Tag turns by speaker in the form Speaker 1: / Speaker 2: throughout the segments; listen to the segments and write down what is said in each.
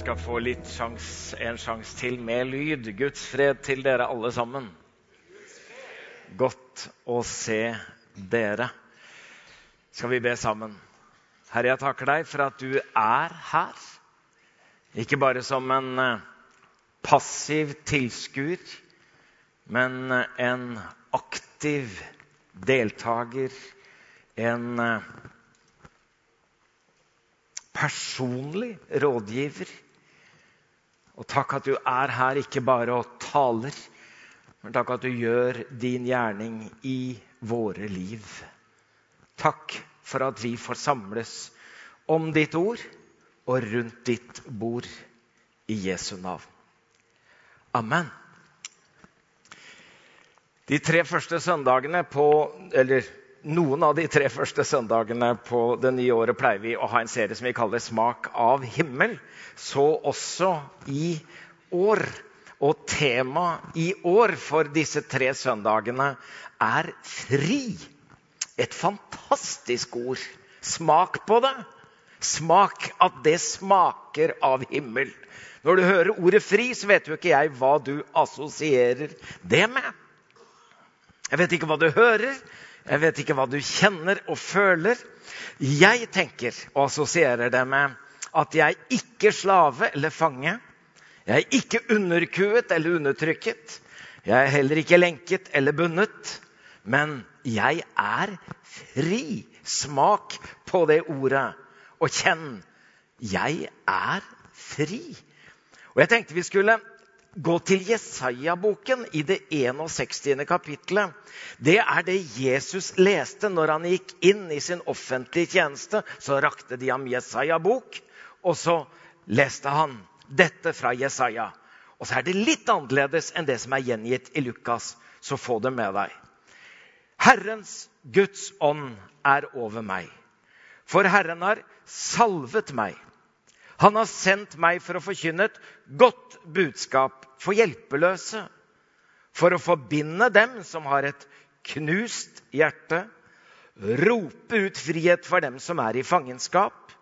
Speaker 1: skal få litt sjans, en sjanse til med lyd. Guds fred til dere alle sammen. Godt å se dere. Skal vi be sammen? Herre, jeg takker deg for at du er her. Ikke bare som en eh, passiv tilskuer, men eh, en aktiv deltaker. En eh, personlig rådgiver. Og takk at du er her ikke bare og taler, men takk at du gjør din gjerning i våre liv. Takk for at vi får samles om ditt ord og rundt ditt bord i Jesu navn. Amen. De tre første søndagene på Eller noen av de tre første søndagene på det nye året pleier vi å ha en serie som vi kaller 'Smak av himmel'. Så også i år. Og temaet i år for disse tre søndagene er 'fri'. Et fantastisk ord. Smak på det. Smak at det smaker av himmel. Når du hører ordet 'fri', så vet jo ikke jeg hva du assosierer det med. Jeg vet ikke hva du hører, jeg vet ikke hva du kjenner og føler. Jeg tenker og assosierer det med at jeg ikke er slave eller fange. Jeg er ikke underkuet eller undertrykket. Jeg er heller ikke lenket eller bundet. Men jeg er fri. Smak på det ordet og kjenn. Jeg er fri. Og jeg tenkte vi skulle gå til Jesaja-boken i det 61. kapittelet. Det er det Jesus leste når han gikk inn i sin offentlige tjeneste. Så rakte de ham Jesaja-bok, og så leste han dette fra Jesaja. Og så er det litt annerledes enn det som er gjengitt i Lukas, så få det med deg. Herrens Guds ånd er over meg, for Herren har salvet meg han har sendt meg for å forkynne et godt budskap for hjelpeløse. For å forbinde dem som har et knust hjerte. Rope ut frihet for dem som er i fangenskap.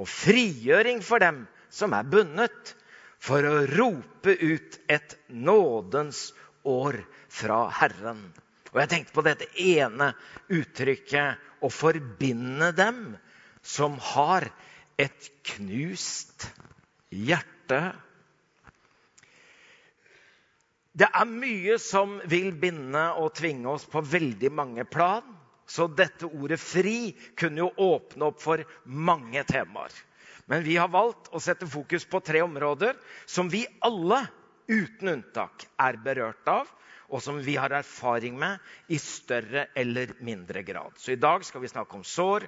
Speaker 1: Og frigjøring for dem som er bundet. For å rope ut et nådens år fra Herren. Og jeg tenkte på dette ene uttrykket å forbinde dem som har et knust hjerte. Det er mye som vil binde og tvinge oss på veldig mange plan. Så dette ordet 'fri' kunne jo åpne opp for mange temaer. Men vi har valgt å sette fokus på tre områder som vi alle, uten unntak, er berørt av, og som vi har erfaring med i større eller mindre grad. Så i dag skal vi snakke om sår.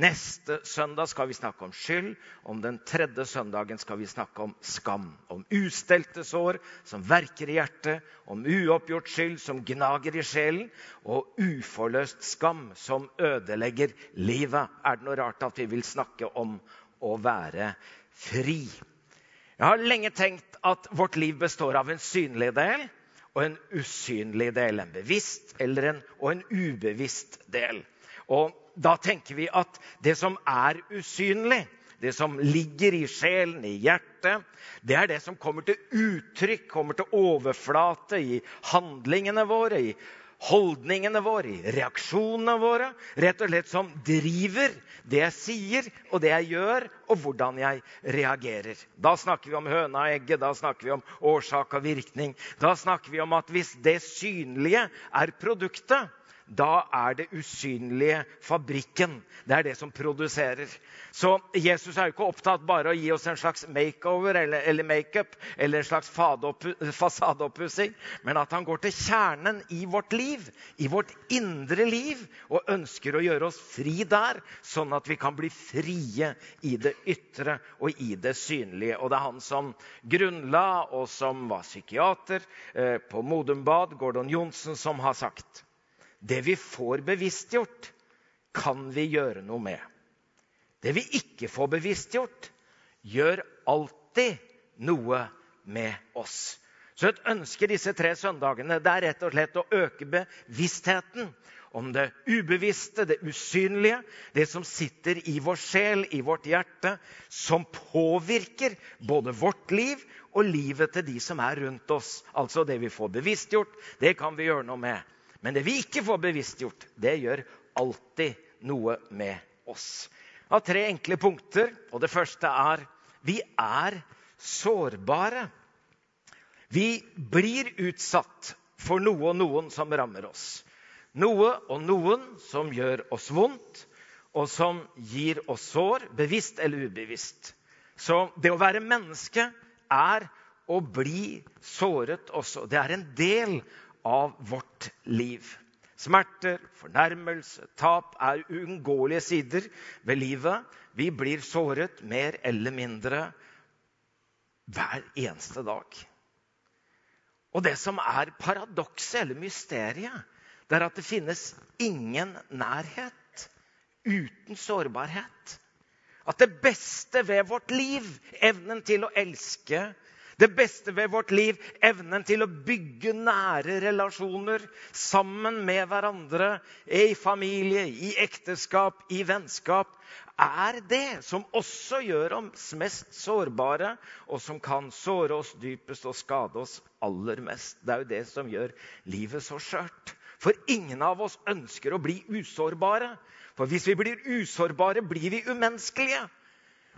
Speaker 1: Neste søndag skal vi snakke om skyld. Om den tredje søndagen skal vi snakke om skam. Om ustelte sår som verker i hjertet, om uoppgjort skyld som gnager i sjelen, og uforløst skam som ødelegger livet. Er det noe rart at vi vil snakke om å være fri? Jeg har lenge tenkt at vårt liv består av en synlig del og en usynlig del. En bevisst en, og en ubevisst del. Og da tenker vi at det som er usynlig, det som ligger i sjelen, i hjertet, det er det som kommer til uttrykk, kommer til overflate i handlingene våre, i holdningene våre, i reaksjonene våre. Rett og slett som driver det jeg sier, og det jeg gjør, og hvordan jeg reagerer. Da snakker vi om høna og egget, da snakker vi om årsak og virkning. Da snakker vi om at hvis det synlige er produktet, da er det usynlige fabrikken. Det er det som produserer. Så Jesus er jo ikke opptatt bare å gi oss en slags makeover eller, eller makeup eller en slags fasadeoppussing, men at han går til kjernen i vårt liv, i vårt indre liv, og ønsker å gjøre oss fri der, sånn at vi kan bli frie i det ytre og i det synlige. Og det er han som grunnla, og som var psykiater eh, på Modum Bad, Gordon Johnsen, som har sagt det vi får bevisstgjort, kan vi gjøre noe med. Det vi ikke får bevisstgjort, gjør alltid noe med oss. Så et ønske disse tre søndagene det er rett og slett å øke bevisstheten om det ubevisste, det usynlige, det som sitter i vår sjel, i vårt hjerte, som påvirker både vårt liv og livet til de som er rundt oss. Altså det vi får bevisstgjort, det kan vi gjøre noe med. Men det vi ikke får bevisstgjort, det gjør alltid noe med oss. Jeg har tre enkle punkter. og Det første er vi er sårbare. Vi blir utsatt for noe og noen som rammer oss. Noe og noen som gjør oss vondt, og som gir oss sår, bevisst eller ubevisst. Så det å være menneske er å bli såret også. Det er en del av vårt liv. Smerter, fornærmelse, tap er uunngåelige sider ved livet. Vi blir såret mer eller mindre hver eneste dag. Og det som er paradokset eller mysteriet, det er at det finnes ingen nærhet uten sårbarhet. At det beste ved vårt liv, evnen til å elske, det beste ved vårt liv, evnen til å bygge nære relasjoner sammen med hverandre, i familie, i ekteskap, i vennskap, er det som også gjør oss mest sårbare, og som kan såre oss dypest og skade oss aller mest. Det er jo det som gjør livet så skjørt. For ingen av oss ønsker å bli usårbare. For hvis vi blir usårbare, blir vi umenneskelige.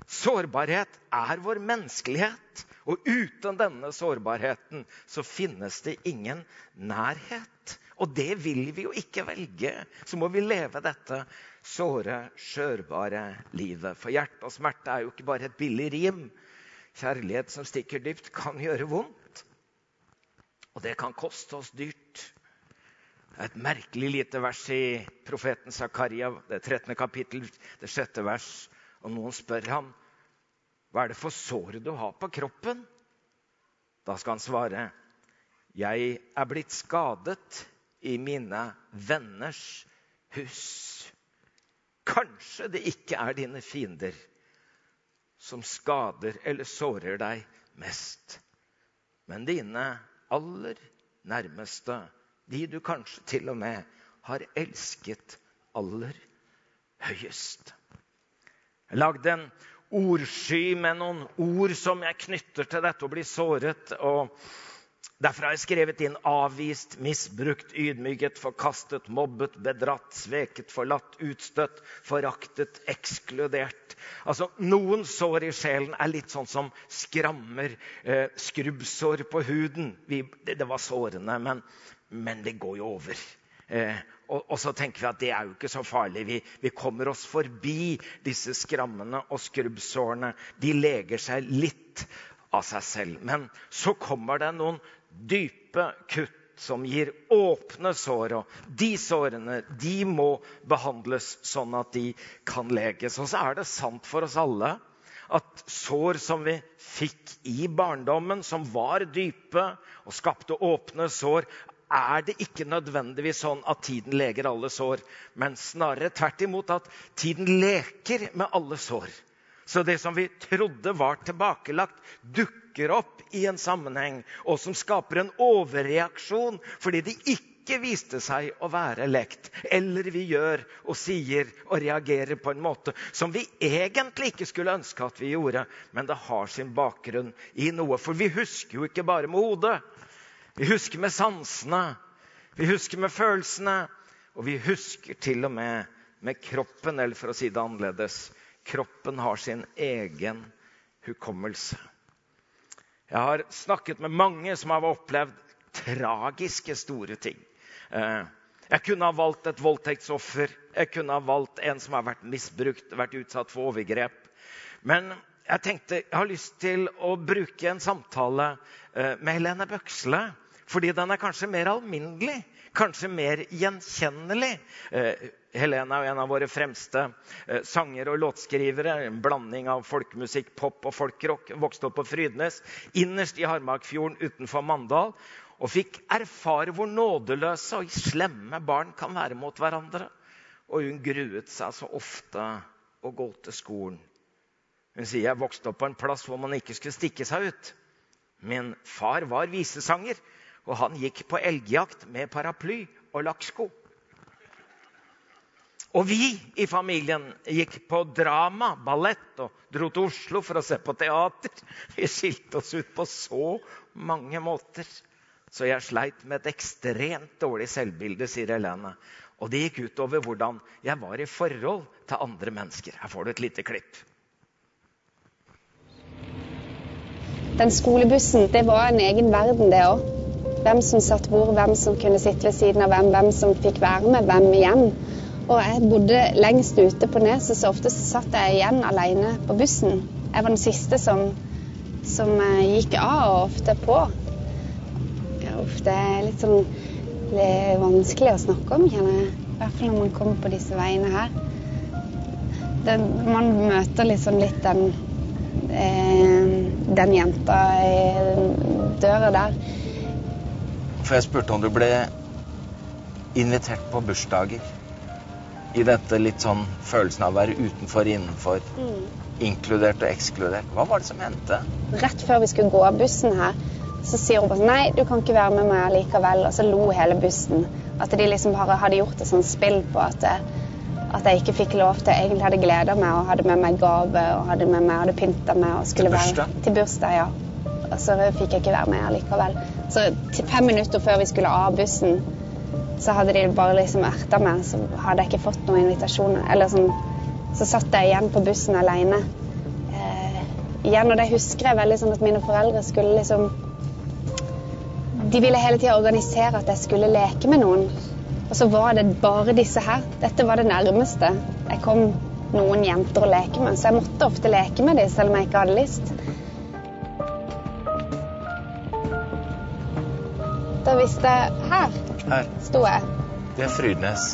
Speaker 1: Sårbarhet er vår menneskelighet. Og uten denne sårbarheten så finnes det ingen nærhet. Og det vil vi jo ikke velge. Så må vi leve dette såre, skjørbare livet. For hjerte og smerte er jo ikke bare et billig rim. Kjærlighet som stikker dypt, kan gjøre vondt. Og det kan koste oss dyrt. Et merkelig lite vers i profeten Zakaria, det 13. kapittel, det sjette vers. Og noen spør ham, 'Hva er det for sår du har på kroppen?' Da skal han svare, 'Jeg er blitt skadet i mine venners hus.' Kanskje det ikke er dine fiender som skader eller sårer deg mest, men dine aller nærmeste de du kanskje til og med har elsket aller høyest. Jeg lagde en ordsky med noen ord som jeg knytter til dette å bli såret. og Derfor har jeg skrevet inn avvist, misbrukt, ydmyket, forkastet, mobbet, bedratt, sveket, forlatt, utstøtt, foraktet, ekskludert. Altså, Noen sår i sjelen er litt sånn som skrammer, eh, skrubbsår på huden. Vi, det, det, var sårende, men, men det går jo over. Eh, og, og, så tenker vi at det er jo ikke så farlig. Vi, vi kommer oss forbi disse skrammene og skrubbsårene. De leger seg litt av seg selv. Men så kommer det noen dype kutt som gir åpne sår. Og de sårene de må behandles sånn at de kan leges. Og så er det sant for oss alle at sår som vi fikk i barndommen, som var dype og skapte åpne sår, er det ikke nødvendigvis sånn at tiden leger alle sår, men snarere tvert imot at tiden leker med alle sår. Så det som vi trodde var tilbakelagt, dukker opp i en sammenheng, og som skaper en overreaksjon fordi det ikke viste seg å være lekt. Eller vi gjør og sier og reagerer på en måte som vi egentlig ikke skulle ønske at vi gjorde, men det har sin bakgrunn i noe. For vi husker jo ikke bare med hodet. Vi husker med sansene, vi husker med følelsene, og vi husker til og med med kroppen, eller for å si det annerledes kroppen har sin egen hukommelse. Jeg har snakket med mange som har opplevd tragiske, store ting. Eh, jeg kunne ha valgt et voldtektsoffer, jeg kunne ha valgt en som har vært misbrukt, vært utsatt for overgrep. Men jeg tenkte jeg har lyst til å bruke en samtale eh, med Helene Bøksle. Fordi den er kanskje mer alminnelig, kanskje mer gjenkjennelig. Eh, Helene er en av våre fremste eh, sanger og låtskrivere. En blanding av folkemusikk, pop og folkrock. Vokste opp på Frydnes, innerst i Harmarkfjorden utenfor Mandal. Og fikk erfare hvor nådeløse og slemme barn kan være mot hverandre. Og hun gruet seg så ofte å gå til skolen. Hun sier jeg vokste opp på en plass hvor man ikke skulle stikke seg ut. Min far var visesanger, og han gikk på elgjakt med paraply og lakksko. Og vi i familien gikk på drama, ballett og dro til Oslo for å se på teater. Vi skilte oss ut på så mange måter. Så jeg sleit med et ekstremt dårlig selvbilde, sier Helene. Og det gikk utover hvordan jeg var i forhold til andre mennesker. Her får du et lite klipp.
Speaker 2: Den skolebussen det var en egen verden, det òg. Hvem som satt hvor, hvem som kunne sitte ved siden av hvem, hvem som fikk være med hvem igjen. Og jeg bodde lengst ute på Neset, så ofte satt jeg igjen alene på bussen. Jeg var den siste som, som eh, gikk av, og ofte på. Uff, det er litt sånn litt vanskelig å snakke om, kjenner jeg. I hvert fall når man kommer på disse veiene her. Det, man møter liksom litt den eh, den jenta i døra der.
Speaker 1: For jeg spurte om du ble invitert på bursdager i dette litt sånn følelsen av å være utenfor, innenfor, mm. inkludert og ekskludert. Hva var det som hendte?
Speaker 2: Rett før vi skulle gå av bussen her, så sier hun bare sånn Nei, du kan ikke være med meg likevel. Og så lo hele bussen. At de liksom bare hadde gjort et sånt spill på at, at jeg ikke fikk lov til Egentlig hadde gleda meg og hadde med meg gave og hadde med meg, hadde pynta meg og skulle
Speaker 1: til bursdag?
Speaker 2: være Til bursdag, ja. Og så fikk jeg ikke være med likevel. Så fem minutter før vi skulle av bussen så hadde de bare liksom erta meg, så hadde jeg ikke fått noen invitasjoner. Eller sånn, så satt jeg igjen på bussen alene. Eh, igjen, og det husker jeg veldig sånn at mine foreldre skulle liksom De ville hele tida organisere at jeg skulle leke med noen. Og så var det bare disse her. Dette var det nærmeste jeg kom noen jenter å leke med. Så jeg måtte ofte leke med dem selv om jeg ikke hadde lyst. Da visste jeg Her
Speaker 1: her
Speaker 2: sto jeg.
Speaker 1: Det er Frydnes.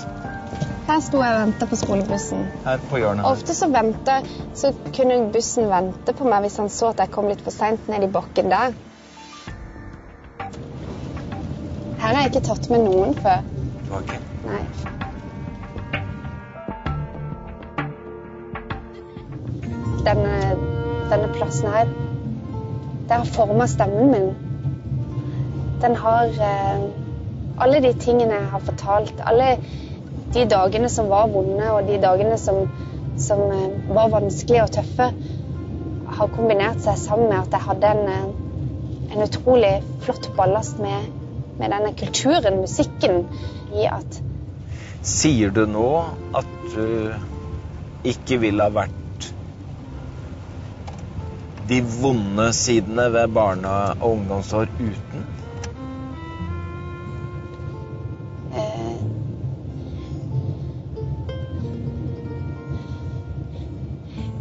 Speaker 2: Her sto jeg og venta på skolebussen.
Speaker 1: Her på hjørnet
Speaker 2: her. Ofte så, ventet, så kunne bussen vente på meg hvis han så at jeg kom litt for seint ned i bakken der. Her har jeg ikke tatt med noen før.
Speaker 1: Ikke?
Speaker 2: Nei. Denne, denne plassen her, det har forma stemmen min. Den har eh, alle de tingene jeg har fortalt, alle de dagene som var vonde, og de dagene som, som eh, var vanskelige og tøffe, har kombinert seg sammen med at jeg hadde en, eh, en utrolig flott ballast med, med, denne kulturen, musikken, i at
Speaker 1: Sier du nå at du ikke ville ha vært de vonde sidene ved barne- og ungdomsår uten?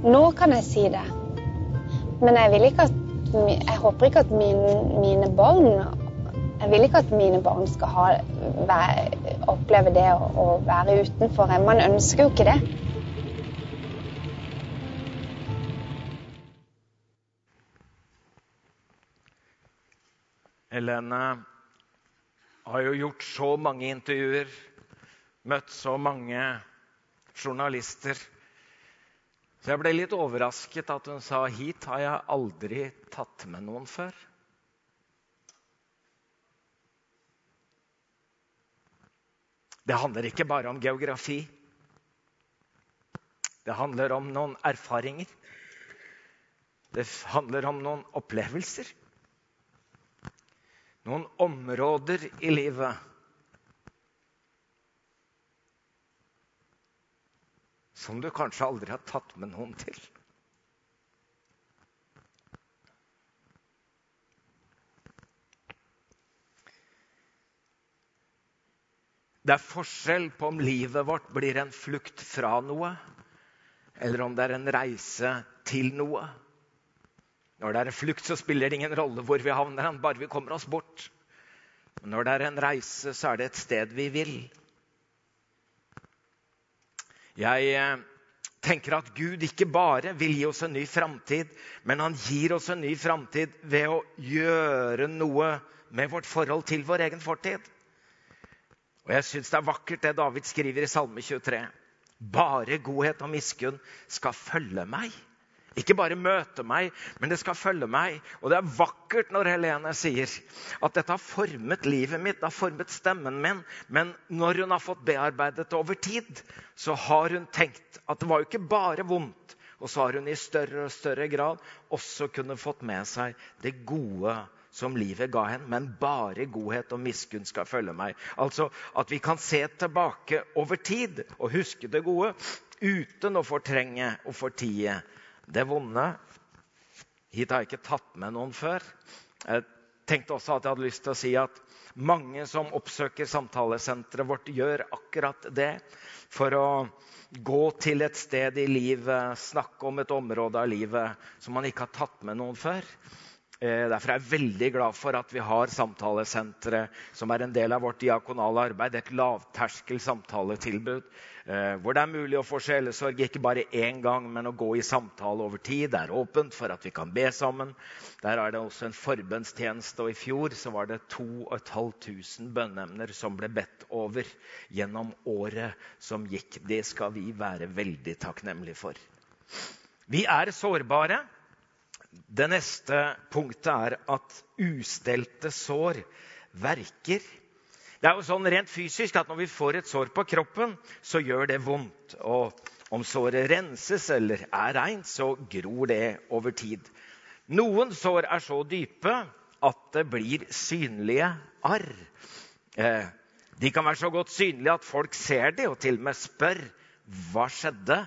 Speaker 2: Nå kan jeg si det. Men jeg vil ikke at Jeg håper ikke at mine, mine barn Jeg vil ikke at mine barn skal ha, være, oppleve det å, å være utenfor. Man ønsker jo ikke det. Helene har jo gjort så mange intervjuer, møtt så mange journalister. Så jeg ble litt overrasket at hun sa hit har jeg aldri tatt med noen før. Det handler ikke bare om geografi. Det handler om noen erfaringer. Det handler om noen opplevelser. Noen områder i livet som du kanskje aldri har tatt med noen til. Det er forskjell på om livet vårt blir en flukt fra noe, eller om det er en reise til noe. Når det er en flukt, så spiller det ingen rolle hvor vi havner, bare vi kommer oss bort. Men når det er en reise, så er det et sted vi vil. Jeg eh, tenker at Gud ikke bare vil gi oss en ny framtid, men han gir oss en ny framtid ved å gjøre noe med vårt forhold til vår egen fortid. Og jeg syns det er vakkert det David skriver i Salme 23. Bare godhet og miskunn skal følge meg
Speaker 1: Ikke bare møte meg, men det skal følge meg. Og det er vakkert når Helene sier at dette har formet livet mitt, det har formet stemmen min. Men når hun har fått bearbeidet det over tid, så har hun tenkt at det var jo ikke bare vondt. Og så har hun i større og større grad også kunnet fått med seg det gode som livet ga henne, men bare godhet og miskunn skal følge meg. Altså at vi kan se tilbake over tid og huske det gode uten å fortrenge og fortie det vonde. Hit har jeg ikke tatt med noen før. Jeg tenkte også at jeg hadde lyst til å si at mange som oppsøker samtalesenteret vårt, gjør akkurat det for å gå til et sted i livet, snakke om et område av livet som man ikke har tatt med noen før. Eh, derfor er jeg veldig glad for at vi har samtalesenteret som er en del av vårt diakonale arbeid. Et lavterskel samtaletilbud eh, hvor det er mulig å få sjelesorg ikke bare én gang, men å gå i samtale over tid. Det er åpent for at vi kan be sammen. Der er det også en forbønnstjeneste. Og i fjor så var det 2500 bønneemner som ble bedt over gjennom året som gikk. Det skal vi være veldig takknemlige for. Vi er sårbare. Det neste punktet er at ustelte sår verker. Det er jo sånn rent fysisk at Når vi får et sår på kroppen, så gjør det vondt. Og om såret renses eller er reint, så gror det over tid. Noen sår er så dype at det blir synlige arr. Eh, de kan være så godt synlige at folk ser dem og til og med spør hva skjedde.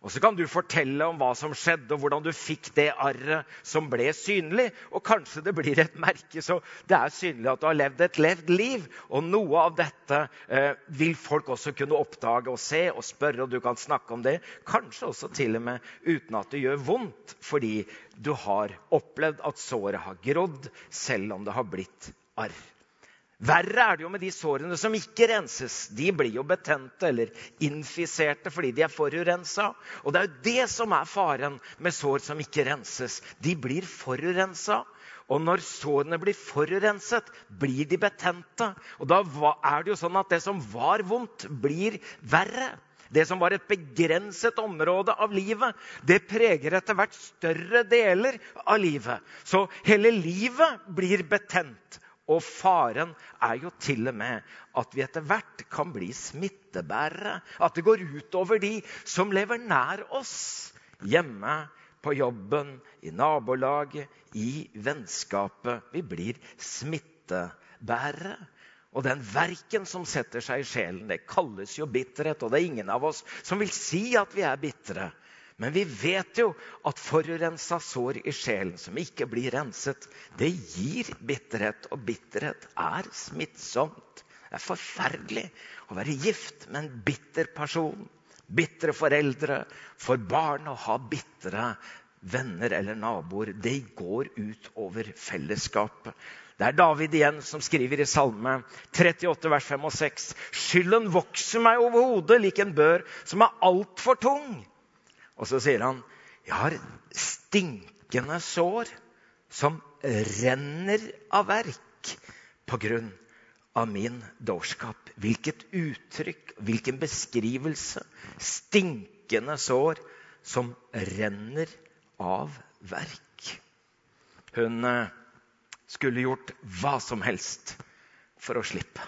Speaker 1: Og så kan du fortelle om hva som skjedde, og hvordan du fikk det arret som ble synlig. Og kanskje det blir et merke, så det er synlig at du har levd et levd liv. Og noe av dette eh, vil folk også kunne oppdage og se og spørre, og du kan snakke om det. Kanskje også til og med uten at det gjør vondt, fordi du har opplevd at såret har grodd, selv om det har blitt arr. Verre er det jo med de sårene som ikke renses. De blir jo betente eller infiserte fordi de er forurensa. Og det er jo det som er faren med sår som ikke renses. De blir forurensa. Og når sårene blir forurenset, blir de betente. Og da er det jo sånn at det som var vondt, blir verre. Det som var et begrenset område av livet, det preger etter hvert større deler av livet. Så hele livet blir betent. Og faren er jo til og med at vi etter hvert kan bli smittebærere. At det går utover de som lever nær oss. Hjemme, på jobben, i nabolaget, i vennskapet. Vi blir smittebærere. Og den verken som setter seg i sjelen, det kalles jo bitterhet. Og det er ingen av oss som vil si at vi er bitre. Men vi vet jo at forurensa sår i sjelen som ikke blir renset, det gir bitterhet. Og bitterhet er smittsomt. Det er forferdelig å være gift med en bitter person. Bitre foreldre. For barn å ha bitre venner eller naboer. Det går ut over fellesskapet. Det er David igjen som skriver i Salme 38, vers 5 og 6. Skylden vokser meg over hodet lik en bør som er altfor tung. Og så sier han, 'Jeg har stinkende sår som renner av verk på grunn av min dårskap.' Hvilket uttrykk, hvilken beskrivelse. Stinkende sår som renner av verk. Hun eh, skulle gjort hva som helst for å slippe.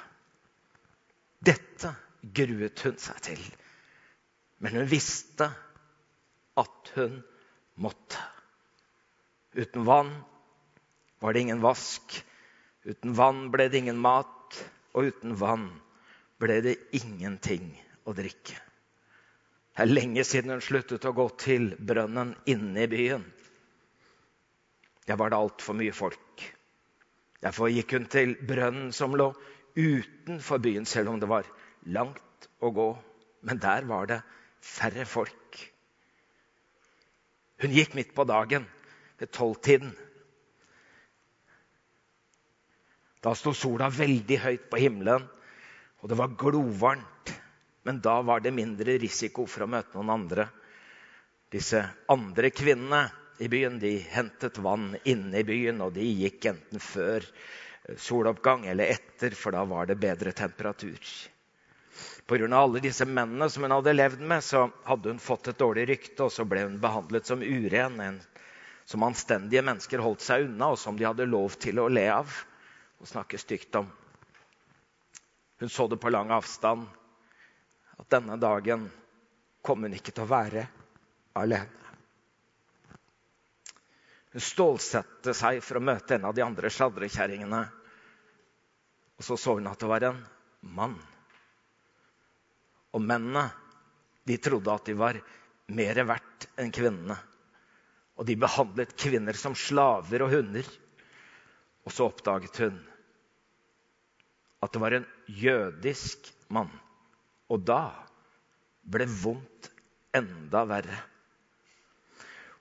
Speaker 1: Dette gruet hun seg til. Men hun visste at hun måtte. Uten vann var det ingen vask. Uten vann ble det ingen mat. Og uten vann ble det ingenting å drikke. Det er lenge siden hun sluttet å gå til brønnen inne i byen. Der var det altfor mye folk. Derfor gikk hun til brønnen som lå utenfor byen, selv om det var langt å gå. Men der var det færre folk. Hun gikk midt på dagen, ved tolvtiden. Da sto sola veldig høyt på himmelen, og det var glovarmt. Men da var det mindre risiko for å møte noen andre. Disse andre kvinnene i byen de hentet vann inne i byen, og de gikk enten før soloppgang eller etter, for da var det bedre temperatur. Pga. alle disse mennene som hun hadde levd med, så hadde hun fått et dårlig rykte, og så ble hun behandlet som uren. En som anstendige mennesker holdt seg unna, og som de hadde lov til å le av og snakke stygt om. Hun så det på lang avstand at denne dagen kom hun ikke til å være alene. Hun stålsatte seg for å møte en av de andre sladrekjerringene. Og så så hun at det var en mann. Og mennene de trodde at de var mer verdt enn kvinnene. Og de behandlet kvinner som slaver og hunder. Og så oppdaget hun at det var en jødisk mann. Og da ble vondt enda verre.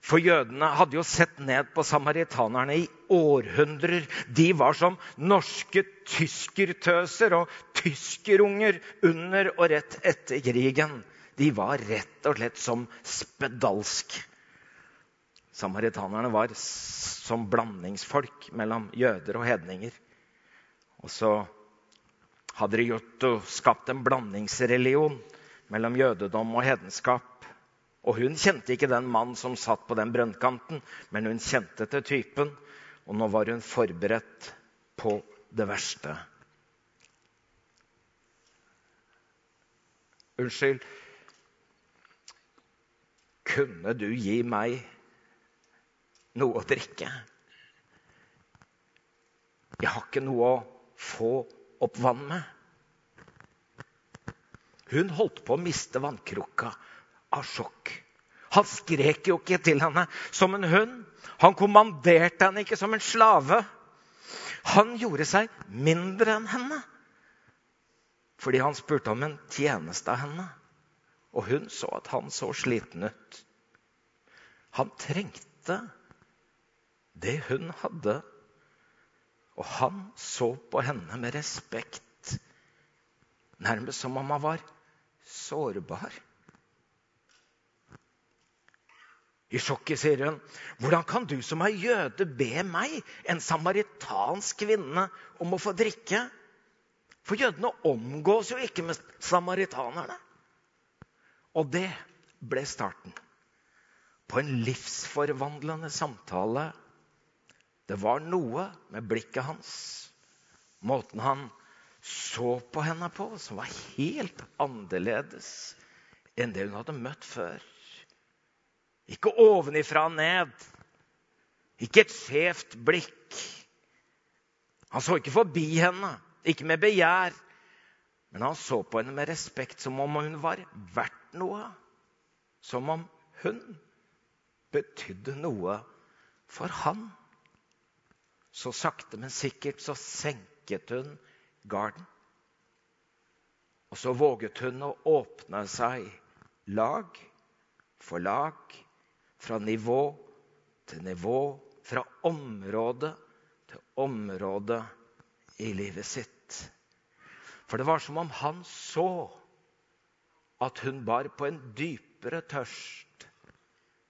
Speaker 1: For jødene hadde jo sett ned på samaritanerne i århundrer. De var som norske tyskertøser og tyskerunger under og rett etter krigen. De var rett og slett som spedalsk. Samaritanerne var som blandingsfolk mellom jøder og hedninger. Og så hadde de gjort og skapt en blandingsreligion mellom jødedom og hedenskap. Og hun kjente ikke den mannen som satt på den brønnkanten, men hun kjente til typen, og nå var hun forberedt på det verste. Unnskyld. Kunne du gi meg noe å drikke? Jeg har ikke noe å få opp vann med. Hun holdt på å miste vannkrukka av sjokk. Han skrek jo ikke til henne som en hund. Han kommanderte henne ikke som en slave. Han gjorde seg mindre enn henne fordi han spurte om en tjeneste av henne. Og hun så at han så sliten ut. Han trengte det hun hadde, og han så på henne med respekt, nærmest som om han var sårbar. I sjokket sier hun, 'Hvordan kan du som er jøde, be meg, en samaritansk kvinne, om å få drikke?' For jødene omgås jo ikke med samaritanerne. Og det ble starten på en livsforvandlende samtale. Det var noe med blikket hans, måten han så på henne på, som var helt annerledes enn det hun hadde møtt før. Ikke ovenifra og ned. Ikke et skjevt blikk. Han så ikke forbi henne, ikke med begjær. Men han så på henne med respekt, som om hun var verdt noe. Som om hun betydde noe for han. Så sakte, men sikkert så senket hun garden. Og så våget hun å åpne seg lag for lag fra nivå til nivå, fra område til område i livet sitt. For det var som om han så at hun bar på en dypere tørst.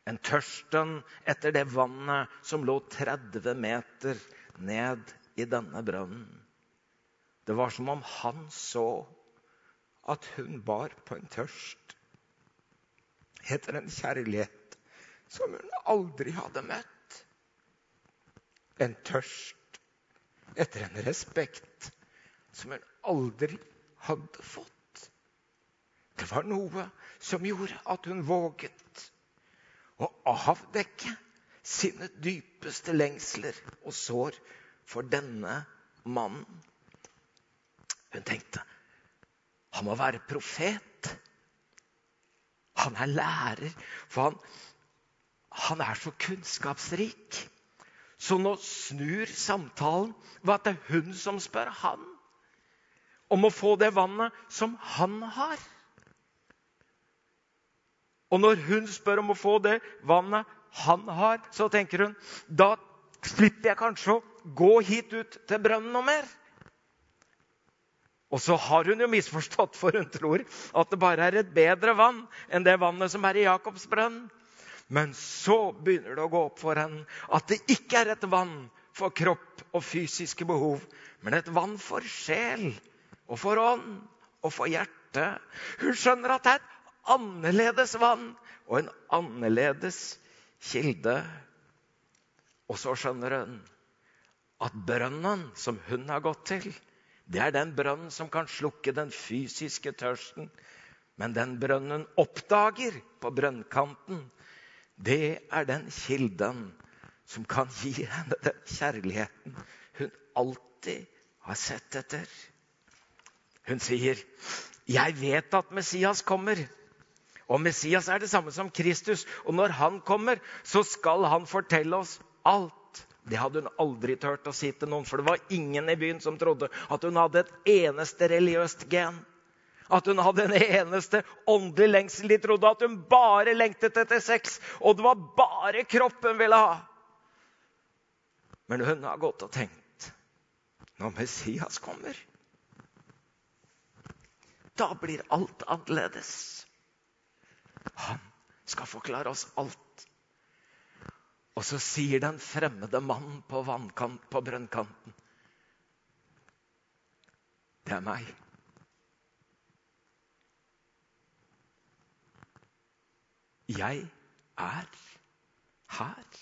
Speaker 1: En tørsten etter det vannet som lå 30 meter ned i denne brønnen. Det var som om han så at hun bar på en tørst etter en kjærlighet som hun aldri hadde møtt. En tørst etter en respekt som hun aldri hadde fått. Det var noe som gjorde at hun våget å avdekke sine dypeste lengsler og sår for denne mannen. Hun tenkte han må være profet. Han er lærer. For han, han er så kunnskapsrik. Så nå snur samtalen ved at det er hun som spør han om å få det vannet som han har. Og når hun spør om å få det vannet han har, så tenker hun da slipper jeg kanskje å gå hit ut til brønnen noe mer. Og så har hun jo misforstått, for hun tror at det bare er et bedre vann enn det vannet som er i Jakobsbrønnen. Men så begynner det å gå opp for henne at det ikke er et vann for kropp og fysiske behov, men et vann for sjel og for ånd og for hjerte. Hun skjønner at det er et annerledes vann og en annerledes kilde. Og så skjønner hun at brønnen som hun har gått til, det er den brønnen som kan slukke den fysiske tørsten. Men den brønnen oppdager på brønnkanten, det er den kilden som kan gi henne den kjærligheten hun alltid har sett etter. Hun sier, 'Jeg vet at Messias kommer.' Og Messias er det samme som Kristus. Og når han kommer, så skal han fortelle oss alt. Det hadde hun aldri turt å si til noen, for det var ingen i byen som trodde at hun hadde et eneste religiøst gen. At hun hadde en eneste åndelig lengsel. De trodde at hun bare lengtet etter sex, og det var bare kropp hun ville ha. Men hun har gått og tenkt når Messias kommer, da blir alt annerledes. Han skal forklare oss alt. Og så sier den fremmede mannen på, vannkant, på brønnkanten Det er meg. Jeg er her.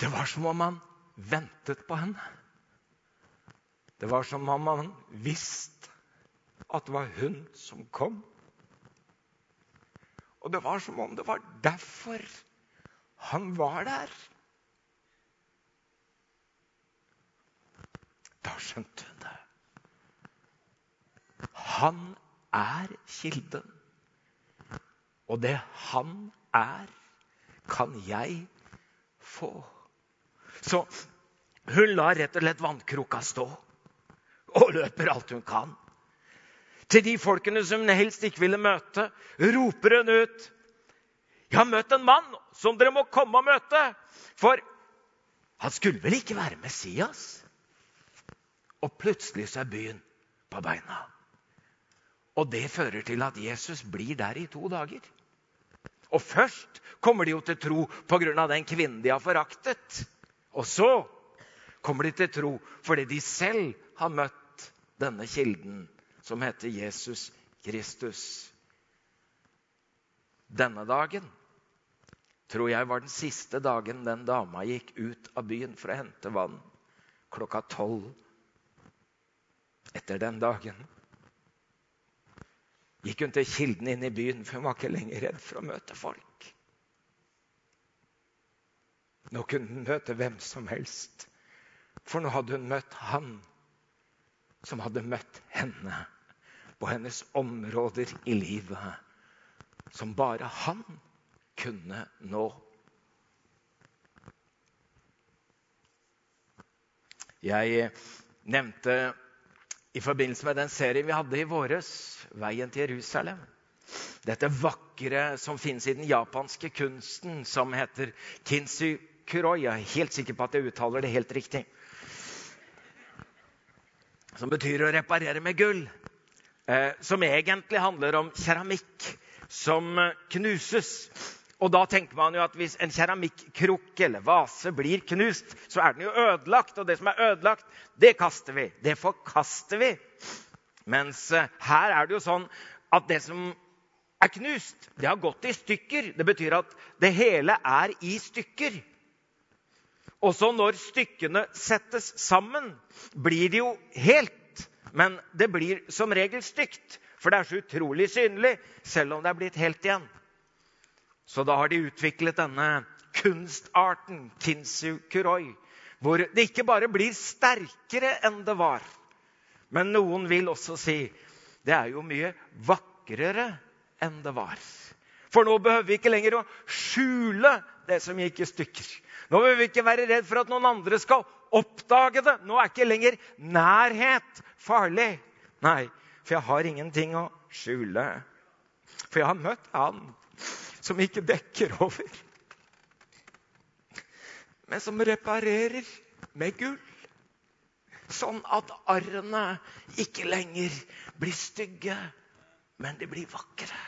Speaker 1: Det var som om han ventet på henne. Det var som om han visste at det var hun som kom. Og det var som om det var derfor han var der. Da skjønte hun det. Han er kilden. Og det han er, kan jeg få. Så hun lar rett og slett vannkroka stå og løper alt hun kan. Til de folkene som hun helst ikke ville møte, roper hun ut. 'Jeg har møtt en mann som dere må komme og møte.' For han skulle vel ikke være Messias? Og plutselig så er byen på beina. Og det fører til at Jesus blir der i to dager. Og først kommer de jo til tro pga. den kvinnen de har foraktet. Og så kommer de til tro fordi de selv har møtt denne kilden som heter Jesus Kristus. Denne dagen tror jeg var den siste dagen den dama gikk ut av byen for å hente vann. Klokka tolv etter den dagen gikk hun til kilden inn i byen, for hun var ikke lenger redd for å møte folk. Nå kunne hun møte hvem som helst, for nå hadde hun møtt han som hadde møtt henne på hennes områder i livet, som bare han kunne nå. Jeg nevnte i forbindelse med den serien vi hadde i våres, 'Veien til Jerusalem', dette vakre som finnes i den japanske kunsten, som heter kinsu kuroi. Jeg er helt sikker på at jeg uttaler det helt riktig som betyr å reparere med gull. Eh, som egentlig handler om keramikk som knuses. Og da tenker man jo at hvis en keramikkrukke eller vase blir knust, så er den jo ødelagt. Og det som er ødelagt, det kaster vi. Det forkaster vi. Mens eh, her er det jo sånn at det som er knust, det har gått i stykker. Det betyr at det hele er i stykker. Også når stykkene settes sammen, blir det jo helt. Men det blir som regel stygt, for det er så utrolig synlig, selv om det er blitt helt igjen. Så da har de utviklet denne kunstarten, kinsu kuroi, hvor det ikke bare blir sterkere enn det var. Men noen vil også si det er jo mye vakrere enn det var. For nå behøver vi ikke lenger å skjule det som gikk i stykker. Nå vil vi ikke være redd for at noen andre skal oppdage det. Nå er ikke lenger nærhet farlig. Nei, for jeg har ingenting å skjule. For jeg har møtt han som ikke dekker over, men som reparerer med gull. Sånn at arrene ikke lenger blir stygge, men de blir vakre.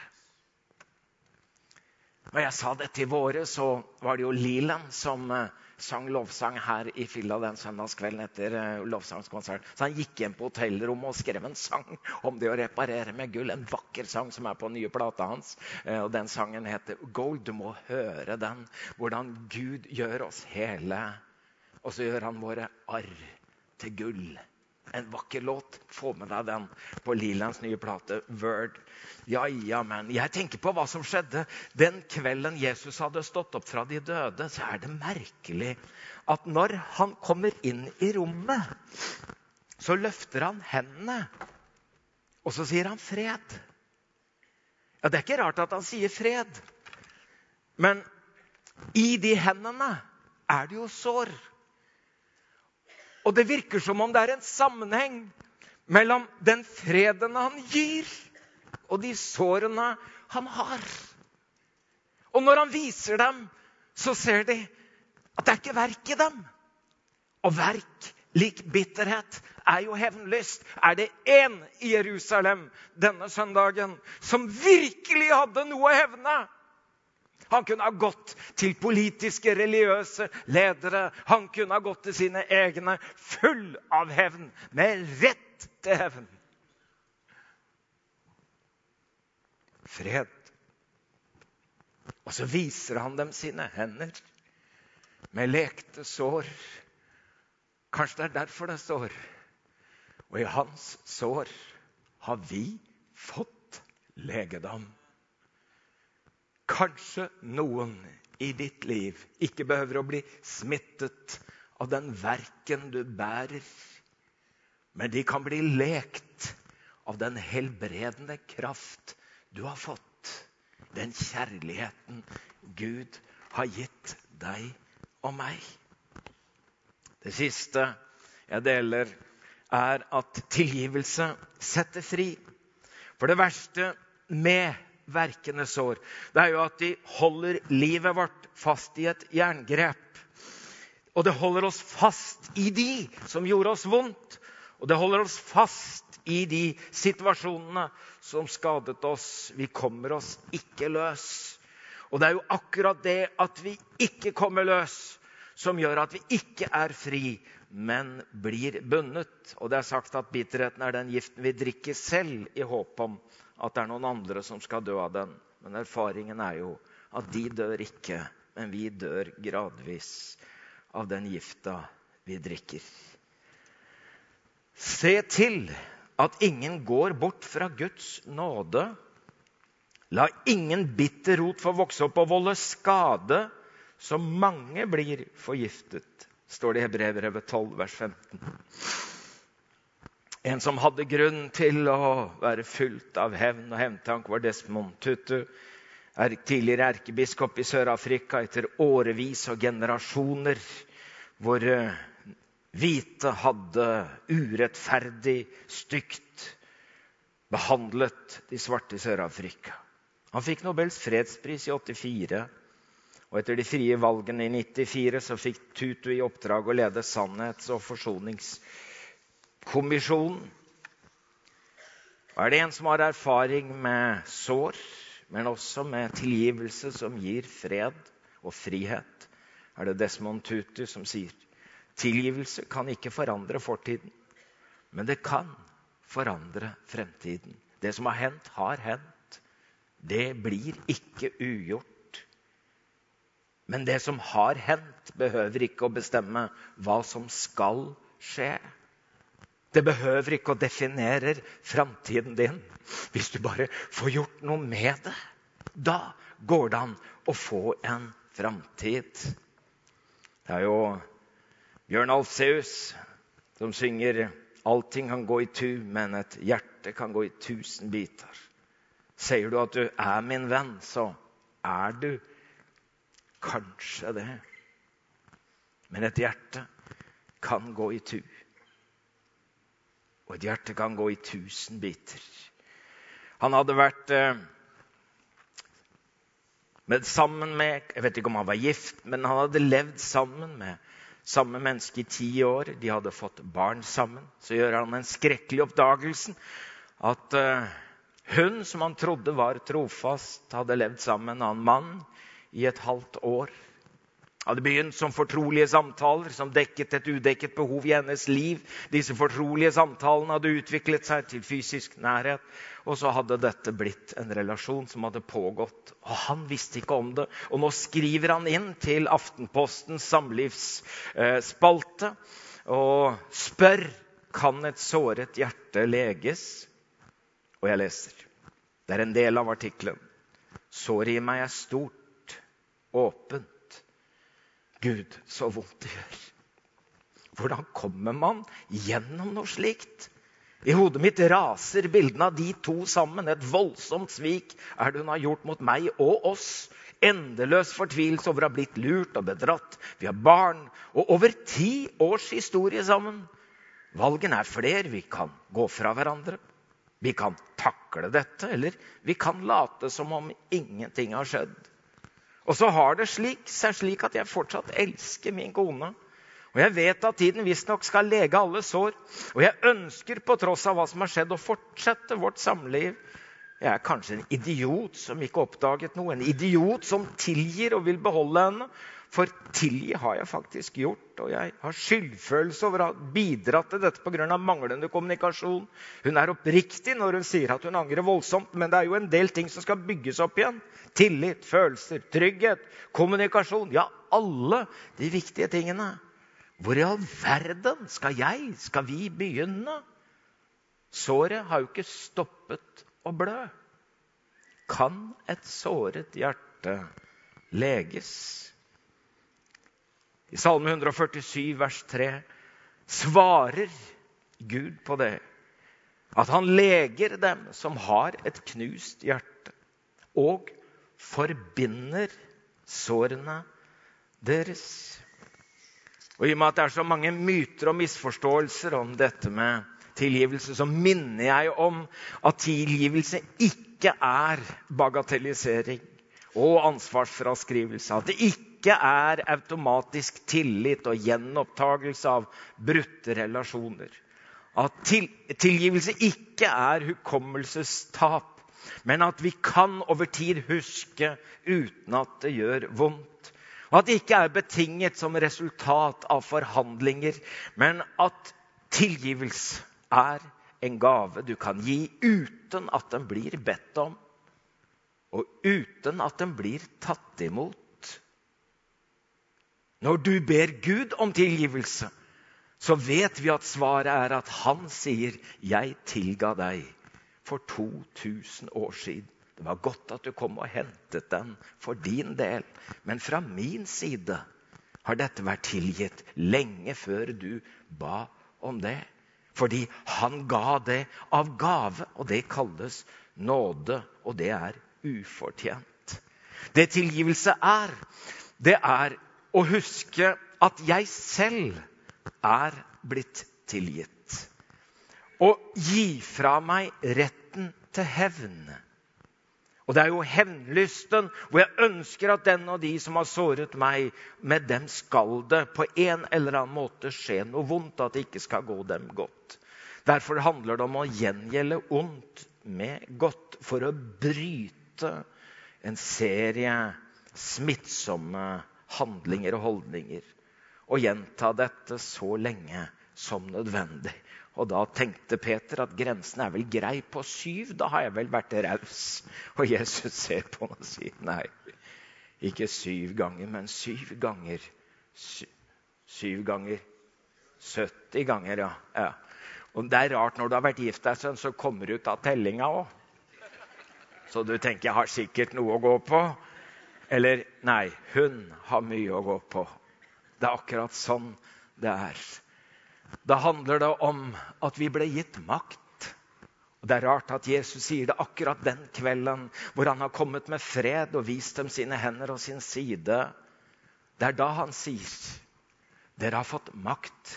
Speaker 1: Når jeg sa dette i våre, så var det jo Liland som eh, sang lovsang her i Fylla den søndagskvelden etter eh, lovsangskonsert. Så han gikk hjem på hotellrommet og skrev en sang om det å reparere med gull. En vakker sang som er på den nye plata hans. Eh, og Den sangen heter 'Gold'. Du må høre den. Hvordan Gud gjør oss hele. Og så gjør han våre arr til gull. En vakker låt. Få med deg den på Lilands nye plate, 'Word'. Ja, ja, men jeg tenker på hva som skjedde den kvelden Jesus hadde stått opp fra de døde. Så er det merkelig at når han kommer inn i rommet, så løfter han hendene, og så sier han 'fred'. Ja, Det er ikke rart at han sier 'fred', men i de hendene er det jo sår. Og det virker som om det er en sammenheng mellom den freden han gir, og de sårene han har. Og når han viser dem, så ser de at det er ikke verk i dem. Og verk lik bitterhet er jo hevnlyst. Er det én i Jerusalem denne søndagen som virkelig hadde noe å hevne, han kunne ha gått til politiske, religiøse ledere. Han kunne ha gått til sine egne, full av hevn, med rett til hevn. Fred. Og så viser han dem sine hender med lekte sår. Kanskje det er derfor det står Og i hans sår har vi fått legedom. Kanskje noen i ditt liv ikke behøver å bli smittet av den verken du bærer, men de kan bli lekt av den helbredende kraft du har fått. Den kjærligheten Gud har gitt deg og meg. Det siste jeg deler, er at tilgivelse setter fri. For det verste med verkende sår, det er jo at de holder livet vårt fast i et jerngrep. Og det holder oss fast i de som gjorde oss vondt. Og det holder oss fast i de situasjonene som skadet oss. Vi kommer oss ikke løs. Og det er jo akkurat det at vi ikke kommer løs, som gjør at vi ikke er fri, men blir bundet. Og det er sagt at bitterheten er den giften vi drikker selv i håp om at det er noen andre som skal dø av den. Men erfaringen er jo at de dør ikke, men vi dør gradvis av den gifta vi drikker. Se til at ingen går bort fra Guds nåde. La ingen bitter rot få vokse opp og volde skade, så mange blir forgiftet, står det i Hebrevet 12, vers 15. En som hadde grunn til å være fullt av hevn og hevntank, var Desmond Tutu. Tidligere erkebiskop i Sør-Afrika etter årevis og generasjoner hvor eh, hvite hadde urettferdig, stygt behandlet de svarte i Sør-Afrika. Han fikk Nobels fredspris i 84. Og etter de frie valgene i 94 så fikk Tutu i oppdrag å lede sannhets- og forsoningskonferansen kommisjonen. Er det en som har erfaring med sår, men også med tilgivelse som gir fred og frihet, er det Desmond Tutu som sier tilgivelse kan ikke forandre fortiden, men det kan forandre fremtiden. Det som har hendt, har hendt. Det blir ikke ugjort. Men det som har hendt, behøver ikke å bestemme hva som skal skje. Det behøver ikke å definere framtiden din hvis du bare får gjort noe med det. Da går det an å få en framtid. Det er jo Bjørn Alfseus som synger 'Allting kan gå i tu, men et hjerte kan gå i tusen biter'. Sier du at du er min venn, så er du kanskje det. Men et hjerte kan gå i tu. Og et hjerte kan gå i tusen biter. Han hadde vært eh, med, sammen med Jeg vet ikke om han var gift, men han hadde levd sammen med samme menneske i ti år. De hadde fått barn sammen. Så gjør han den skrekkelige oppdagelsen at eh, Hun som han trodde var trofast, hadde levd sammen med en annen mann i et halvt år. Hadde begynt som fortrolige samtaler som dekket et udekket behov i hennes liv. Disse fortrolige samtalene hadde utviklet seg til fysisk nærhet. Og så hadde dette blitt en relasjon som hadde pågått. Og han visste ikke om det. Og nå skriver han inn til Aftenpostens samlivsspalte og spør kan et såret hjerte leges. Og jeg leser. Det er en del av artikkelen. Såret i meg er stort, åpent. Gud, så vondt det gjør. Hvordan kommer man gjennom noe slikt? I hodet mitt raser bildene av de to sammen. Et voldsomt svik er det hun har gjort mot meg og oss. Endeløs fortvilelse over å ha blitt lurt og bedratt. Vi har barn og over ti års historie sammen. Valgene er flere. Vi kan gå fra hverandre. Vi kan takle dette, eller vi kan late som om ingenting har skjedd. Og så har det slik, seg slik at jeg fortsatt elsker min kone. Og jeg vet at tiden visstnok skal lege alle sår. Og jeg ønsker på tross av hva som har skjedd, å fortsette vårt samliv. Jeg er kanskje en idiot som ikke oppdaget noe. En idiot som tilgir og vil beholde henne. For tilgi har jeg faktisk gjort, og jeg har skyldfølelse over å ha bidratt til dette pga. manglende kommunikasjon. Hun er oppriktig når hun sier at hun angrer voldsomt, men det er jo en del ting som skal bygges opp igjen. Tillit, følelser, trygghet, kommunikasjon. Ja, alle de viktige tingene. Hvor i all verden skal jeg, skal vi begynne? Såret har jo ikke stoppet å blø. Kan et såret hjerte leges? I Salme 147, vers 3, svarer Gud på det. At han leger dem som har et knust hjerte, og forbinder sårene deres. Og I og med at det er så mange myter og misforståelser om dette med tilgivelse, så minner jeg om at tilgivelse ikke er bagatellisering og ansvarsfraskrivelse. At det ikke ikke er automatisk tillit og gjenopptagelse av brutte relasjoner. At til, tilgivelse ikke er hukommelsestap, men at vi kan over tid huske uten at det gjør vondt. Og at det ikke er betinget som resultat av forhandlinger, men at tilgivelse er en gave du kan gi uten at den blir bedt om, og uten at den blir tatt imot. Når du ber Gud om tilgivelse, så vet vi at svaret er at han sier, 'Jeg tilga deg for 2000 år siden'. Det var godt at du kom og hentet den for din del. Men fra min side har dette vært tilgitt lenge før du ba om det. Fordi han ga det av gave, og det kalles nåde. Og det er ufortjent. Det tilgivelse er, det er å huske at jeg selv er blitt tilgitt. Og gi fra meg retten til hevn. Og det er jo hevnlysten hvor jeg ønsker at den og de som har såret meg, med dem skal det på en eller annen måte skje noe vondt, at det ikke skal gå dem godt. Derfor handler det om å gjengjelde ondt med godt for å bryte en serie smittsomme handlinger og holdninger. Og gjenta dette så lenge som nødvendig. Og da tenkte Peter at grensen er vel grei på syv. Da har jeg vel vært raus. Og Jesus ser på ham og sier nei. Ikke syv ganger, men syv ganger. Syv, syv ganger 70 ganger, ja. ja. Og det er rart når du har vært gift deg sånn, så kommer du ut av tellinga òg. Så du tenker jeg har sikkert noe å gå på. Eller nei, hun har mye å gå på. Det er akkurat sånn det er. Da handler det om at vi ble gitt makt. Og Det er rart at Jesus sier det akkurat den kvelden hvor han har kommet med fred og vist dem sine hender og sin side. Det er da han sier dere har fått makt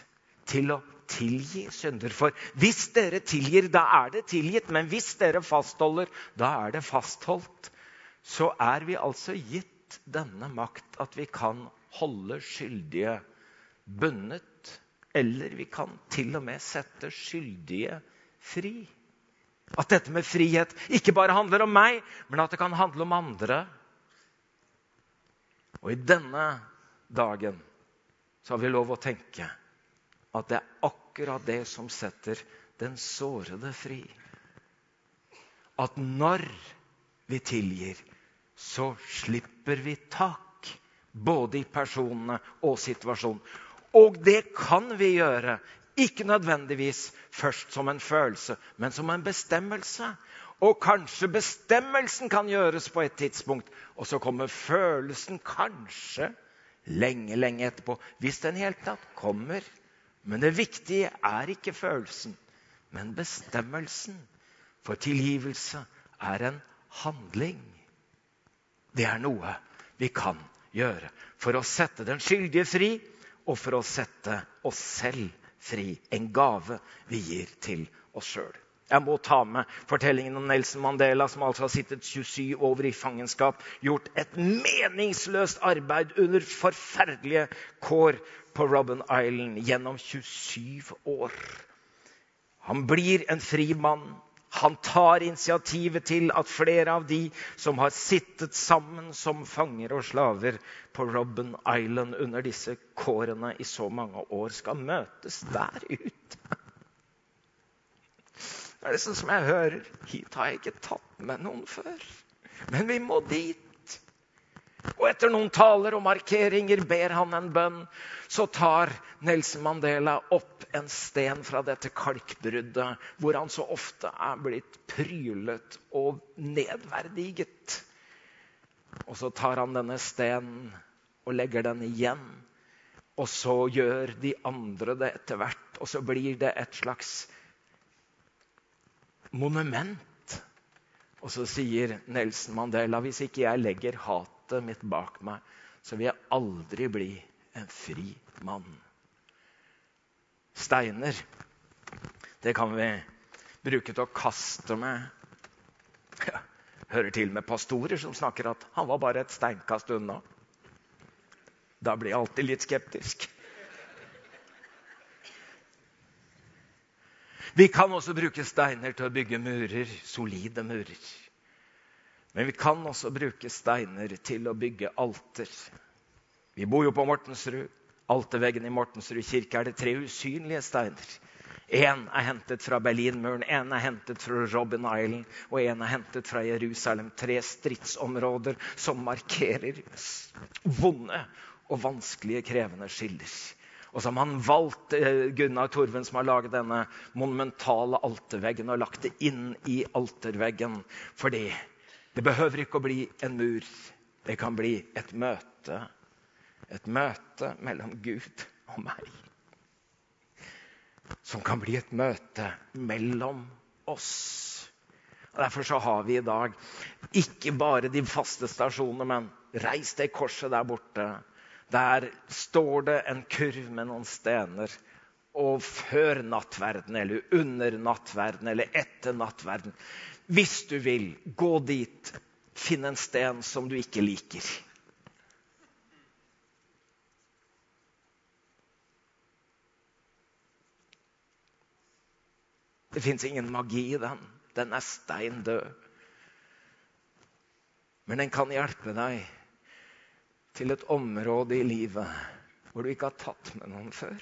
Speaker 1: til å tilgi synder. For hvis dere tilgir, da er det tilgitt. Men hvis dere fastholder, da er det fastholdt så er vi altså gitt denne makt at vi kan holde skyldige bundet. Eller vi kan til og med sette skyldige fri. At dette med frihet ikke bare handler om meg, men at det kan handle om andre. Og i denne dagen så har vi lov å tenke at det er akkurat det som setter den sårede fri. At når vi tilgir, så slipper vi tak. Både i personene og situasjonen. Og det kan vi gjøre ikke nødvendigvis først som en følelse, men som en bestemmelse. Og kanskje bestemmelsen kan gjøres på et tidspunkt, og så kommer følelsen kanskje lenge, lenge etterpå. Hvis den i hele tatt kommer. Men det viktige er ikke følelsen, men bestemmelsen. For tilgivelse er en handling. Det er noe vi kan gjøre for å sette den skyldige fri, og for å sette oss selv fri. En gave vi gir til oss sjøl. Jeg må ta med fortellingen om Nelson Mandela, som altså har sittet 27 år i fangenskap, gjort et meningsløst arbeid under forferdelige kår på Robben Island gjennom 27 år. Han blir en fri mann. Han tar initiativet til at flere av de som har sittet sammen som fanger og slaver på Robben Island under disse kårene i så mange år, skal møtes der ute. Det er liksom som jeg hører. Hit har jeg ikke tatt med noen før. Men vi må dit. Og etter noen taler og markeringer ber han en bønn. Så tar Nelson Mandela opp en sten fra dette kalkbruddet, hvor han så ofte er blitt prylet og nedverdiget. Og så tar han denne stenen og legger den igjen. Og så gjør de andre det etter hvert, og så blir det et slags monument. Og så sier Nelson Mandela hvis ikke jeg legger hat hatet mitt bak meg, så vil jeg aldri bli en fri mann. Steiner, det kan vi bruke til å kaste med. Hører til med pastorer som snakker at han var bare et steinkast unna. Da blir jeg alltid litt skeptisk. Vi kan også bruke steiner til å bygge murer, solide murer. Men vi kan også bruke steiner til å bygge alter. Vi bor jo på Mortensrud. Alterveggen i Mortensrud kirke er det tre usynlige steiner. Én er hentet fra Berlinmuren, én er hentet fra Robin Island og én er hentet fra Jerusalem. Tre stridsområder som markerer vonde og vanskelige, krevende skiller. Og har man valgt eh, Gunnar Torven, som har laget denne monumentale alterveggen, og lagt det inn i alterveggen fordi det behøver ikke å bli en mur. Det kan bli et møte. Et møte mellom Gud og meg. Som kan bli et møte mellom oss. Og Derfor så har vi i dag ikke bare de faste stasjonene, men reis det korset der borte. Der står det en kurv med noen stener. Og før nattverden, eller under nattverden, eller etter nattverden hvis du vil, gå dit. Finn en sten som du ikke liker. Det fins ingen magi i den. Den er stein død. Men den kan hjelpe deg til et område i livet hvor du ikke har tatt med noen før.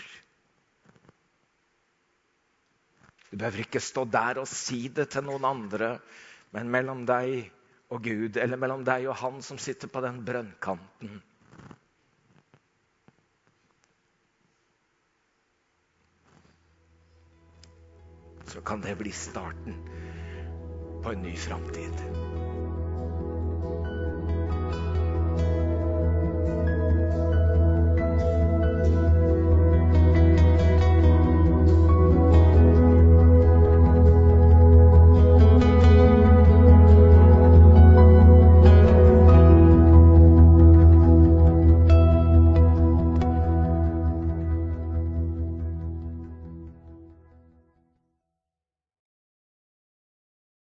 Speaker 1: Du behøver ikke stå der og si det til noen andre, men mellom deg og Gud, eller mellom deg og han som sitter på den brønnkanten. Så kan det bli starten på en ny framtid.